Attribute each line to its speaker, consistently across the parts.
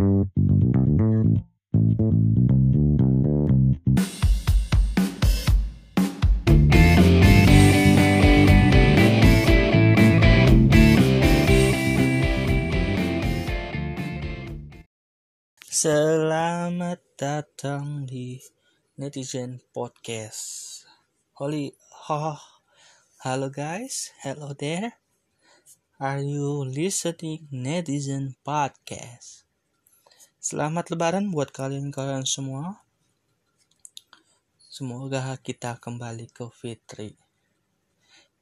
Speaker 1: Selamat datang di Netizen Podcast. Holy, oh, hello guys, hello there. Are you listening Netizen Podcast? Selamat Lebaran buat kalian-kalian semua. Semoga kita kembali ke Fitri.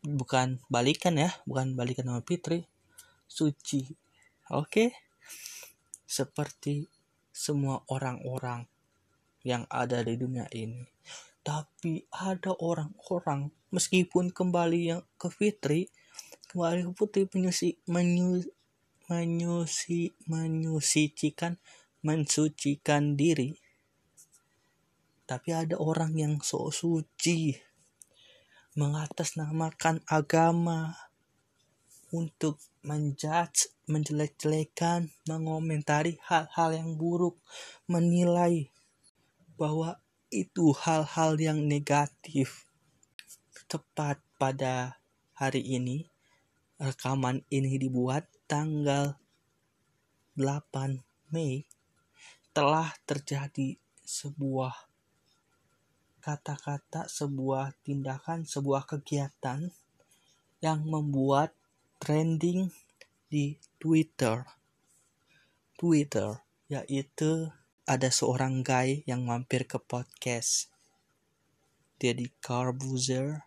Speaker 1: Bukan balikan ya, bukan balikan sama Fitri. Suci. Oke. Seperti semua orang-orang yang ada di dunia ini. Tapi ada orang-orang meskipun kembali yang ke fitri, kembali ke putih menyusi, menyu, menyusi, menyucikan, mensucikan diri. Tapi ada orang yang so suci mengatasnamakan agama untuk menjudge, menjelek-jelekan, mengomentari hal-hal yang buruk, menilai bahwa itu hal-hal yang negatif. Tepat pada hari ini, rekaman ini dibuat tanggal 8 Mei, telah terjadi sebuah kata-kata, sebuah tindakan, sebuah kegiatan yang membuat trending di Twitter. Twitter yaitu ada seorang guy yang mampir ke podcast. Dia di Carbuzer.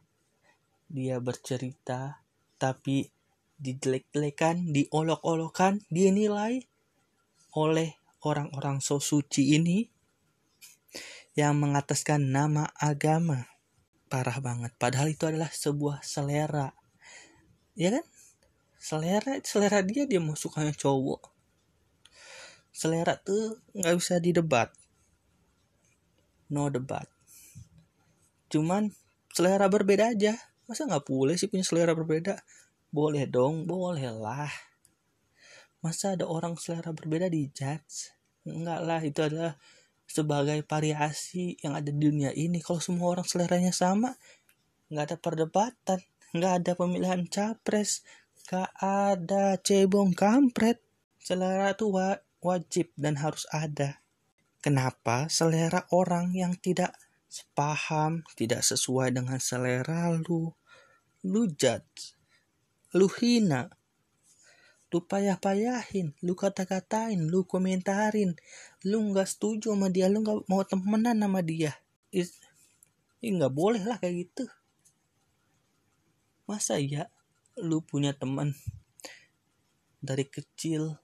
Speaker 1: Dia bercerita tapi dijelek-jelekan, diolok-olokan, dinilai oleh orang-orang so suci ini yang mengataskan nama agama. Parah banget. Padahal itu adalah sebuah selera. Ya kan? selera selera dia dia mau sukanya cowok selera tuh nggak bisa didebat no debat cuman selera berbeda aja masa nggak boleh sih punya selera berbeda boleh dong boleh lah masa ada orang selera berbeda di judge enggak lah itu adalah sebagai variasi yang ada di dunia ini kalau semua orang seleranya sama nggak ada perdebatan nggak ada pemilihan capres Gak ada cebong kampret. Selera itu wa wajib dan harus ada. Kenapa selera orang yang tidak sepaham, tidak sesuai dengan selera lu, lu judge, lu hina, lu payah-payahin, lu kata-katain, lu komentarin, lu nggak setuju sama dia, lu nggak mau temenan sama dia. Ini nggak boleh lah kayak gitu. Masa ya lu punya teman dari kecil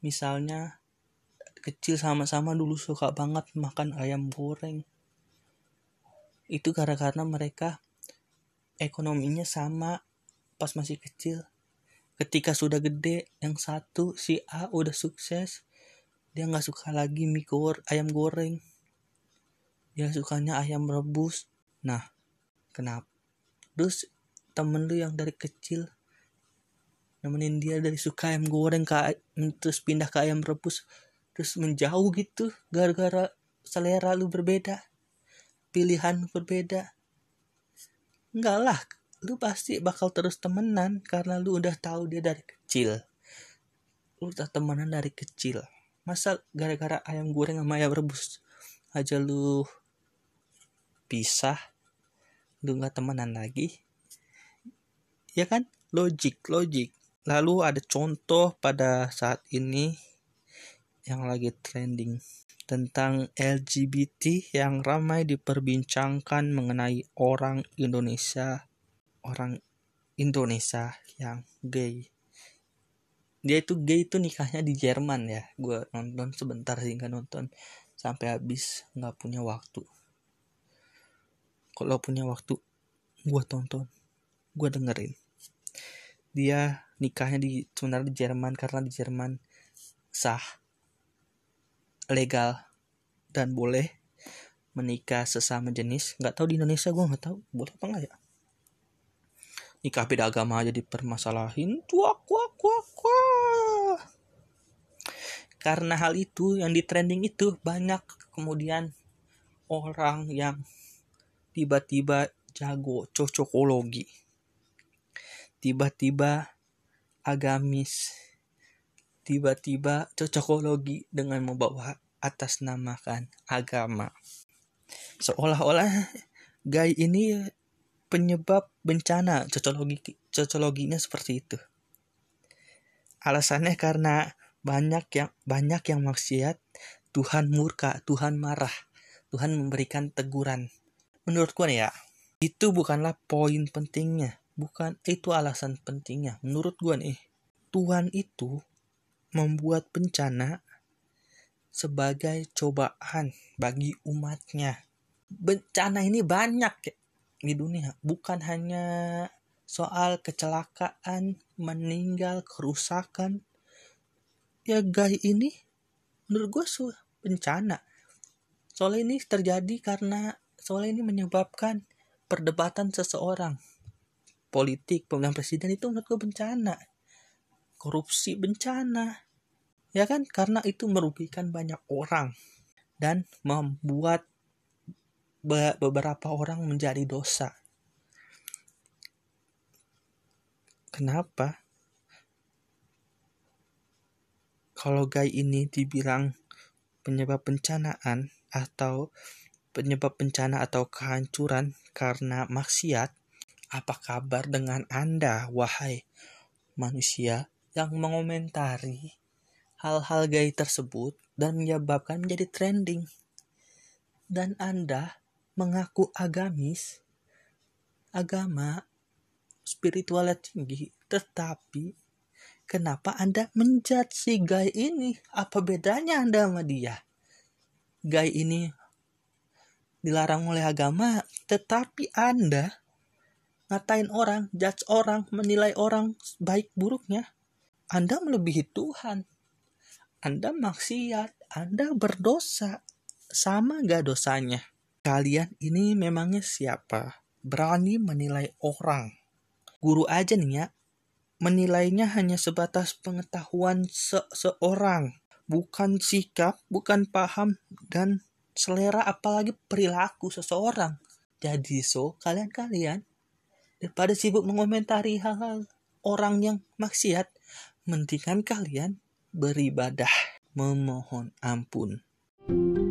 Speaker 1: misalnya kecil sama-sama dulu suka banget makan ayam goreng itu karena mereka ekonominya sama pas masih kecil ketika sudah gede yang satu si A udah sukses. Dia nggak suka lagi mie gor ayam goreng. Dia sukanya ayam rebus. Nah kenapa? Terus temen lu yang dari kecil nemenin dia dari suka ayam goreng ke terus pindah ke ayam rebus terus menjauh gitu gara-gara selera lu berbeda pilihan berbeda. Enggak lah lu pasti bakal terus temenan karena lu udah tahu dia dari kecil. Lu udah temenan dari kecil. Masa gara-gara ayam goreng sama ayam rebus aja lu pisah lu nggak temenan lagi? Ya kan? Logik logik. Lalu ada contoh pada saat ini yang lagi trending tentang LGBT yang ramai diperbincangkan mengenai orang Indonesia orang Indonesia yang gay. Dia itu gay itu nikahnya di Jerman ya. Gue nonton sebentar sih nggak nonton. Sampai habis nggak punya waktu. Kalau punya waktu gue tonton. Gue dengerin. Dia nikahnya di sebenarnya di Jerman karena di Jerman sah legal dan boleh menikah sesama jenis. Nggak tahu di Indonesia gue nggak tahu. Boleh apa nggak ya nikah beda agama aja dipermasalahin wah wah wah wah karena hal itu yang di trending itu banyak kemudian orang yang tiba-tiba jago cocokologi. Tiba-tiba agamis. Tiba-tiba cocokologi dengan membawa atas namakan agama. Seolah-olah gay ini penyebab bencana cocokologi cocokologinya seperti itu. Alasannya karena banyak yang banyak yang maksiat Tuhan murka Tuhan marah Tuhan memberikan teguran. Menurut gue ya itu bukanlah poin pentingnya bukan itu alasan pentingnya. Menurut gue nih Tuhan itu membuat bencana sebagai cobaan bagi umatnya. Bencana ini banyak ya di dunia. Bukan hanya soal kecelakaan meninggal kerusakan. Ya guys ini menurut gue su bencana. Soal ini terjadi karena soal ini menyebabkan perdebatan seseorang. Politik pemilihan presiden itu menurut gue bencana. Korupsi bencana. Ya kan? Karena itu merugikan banyak orang dan membuat beberapa orang menjadi dosa kenapa kalau gay ini dibilang penyebab bencanaan atau penyebab bencana atau kehancuran karena maksiat, apa kabar dengan Anda, wahai manusia yang mengomentari hal-hal gay tersebut dan menyebabkan menjadi trending? Dan Anda mengaku agamis, agama, spiritualnya tinggi, tetapi Kenapa Anda menjudge si guy ini? Apa bedanya Anda sama dia? Guy ini dilarang oleh agama, tetapi Anda ngatain orang, judge orang, menilai orang baik buruknya. Anda melebihi Tuhan. Anda maksiat, Anda berdosa. Sama gak dosanya? Kalian ini memangnya siapa? Berani menilai orang. Guru aja nih ya, menilainya hanya sebatas pengetahuan seseorang, bukan sikap, bukan paham, dan selera apalagi perilaku seseorang. Jadi so, kalian-kalian daripada sibuk mengomentari hal-hal orang yang maksiat, mendingan kalian beribadah, memohon ampun. thank you